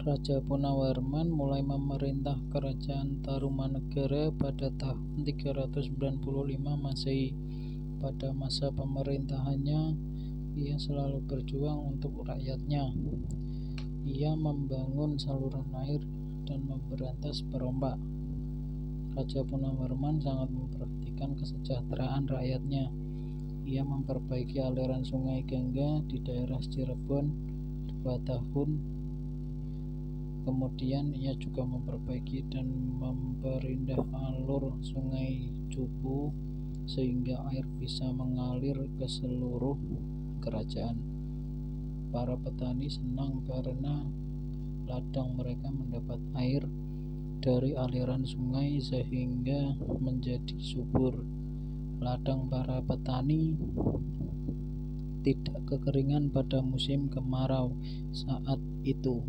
Raja Punawarman mulai memerintah Kerajaan Tarumanegara pada tahun 395 Masehi. Pada masa pemerintahannya, ia selalu berjuang untuk rakyatnya. Ia membangun saluran air dan memberantas perombak. Raja Punawarman sangat memperhatikan kesejahteraan rakyatnya. Ia memperbaiki aliran Sungai Gangga di daerah Cirebon dua tahun Kemudian ia juga memperbaiki dan memperindah alur Sungai Cupu sehingga air bisa mengalir ke seluruh kerajaan. Para petani senang karena ladang mereka mendapat air dari aliran sungai sehingga menjadi subur. Ladang para petani tidak kekeringan pada musim kemarau saat itu.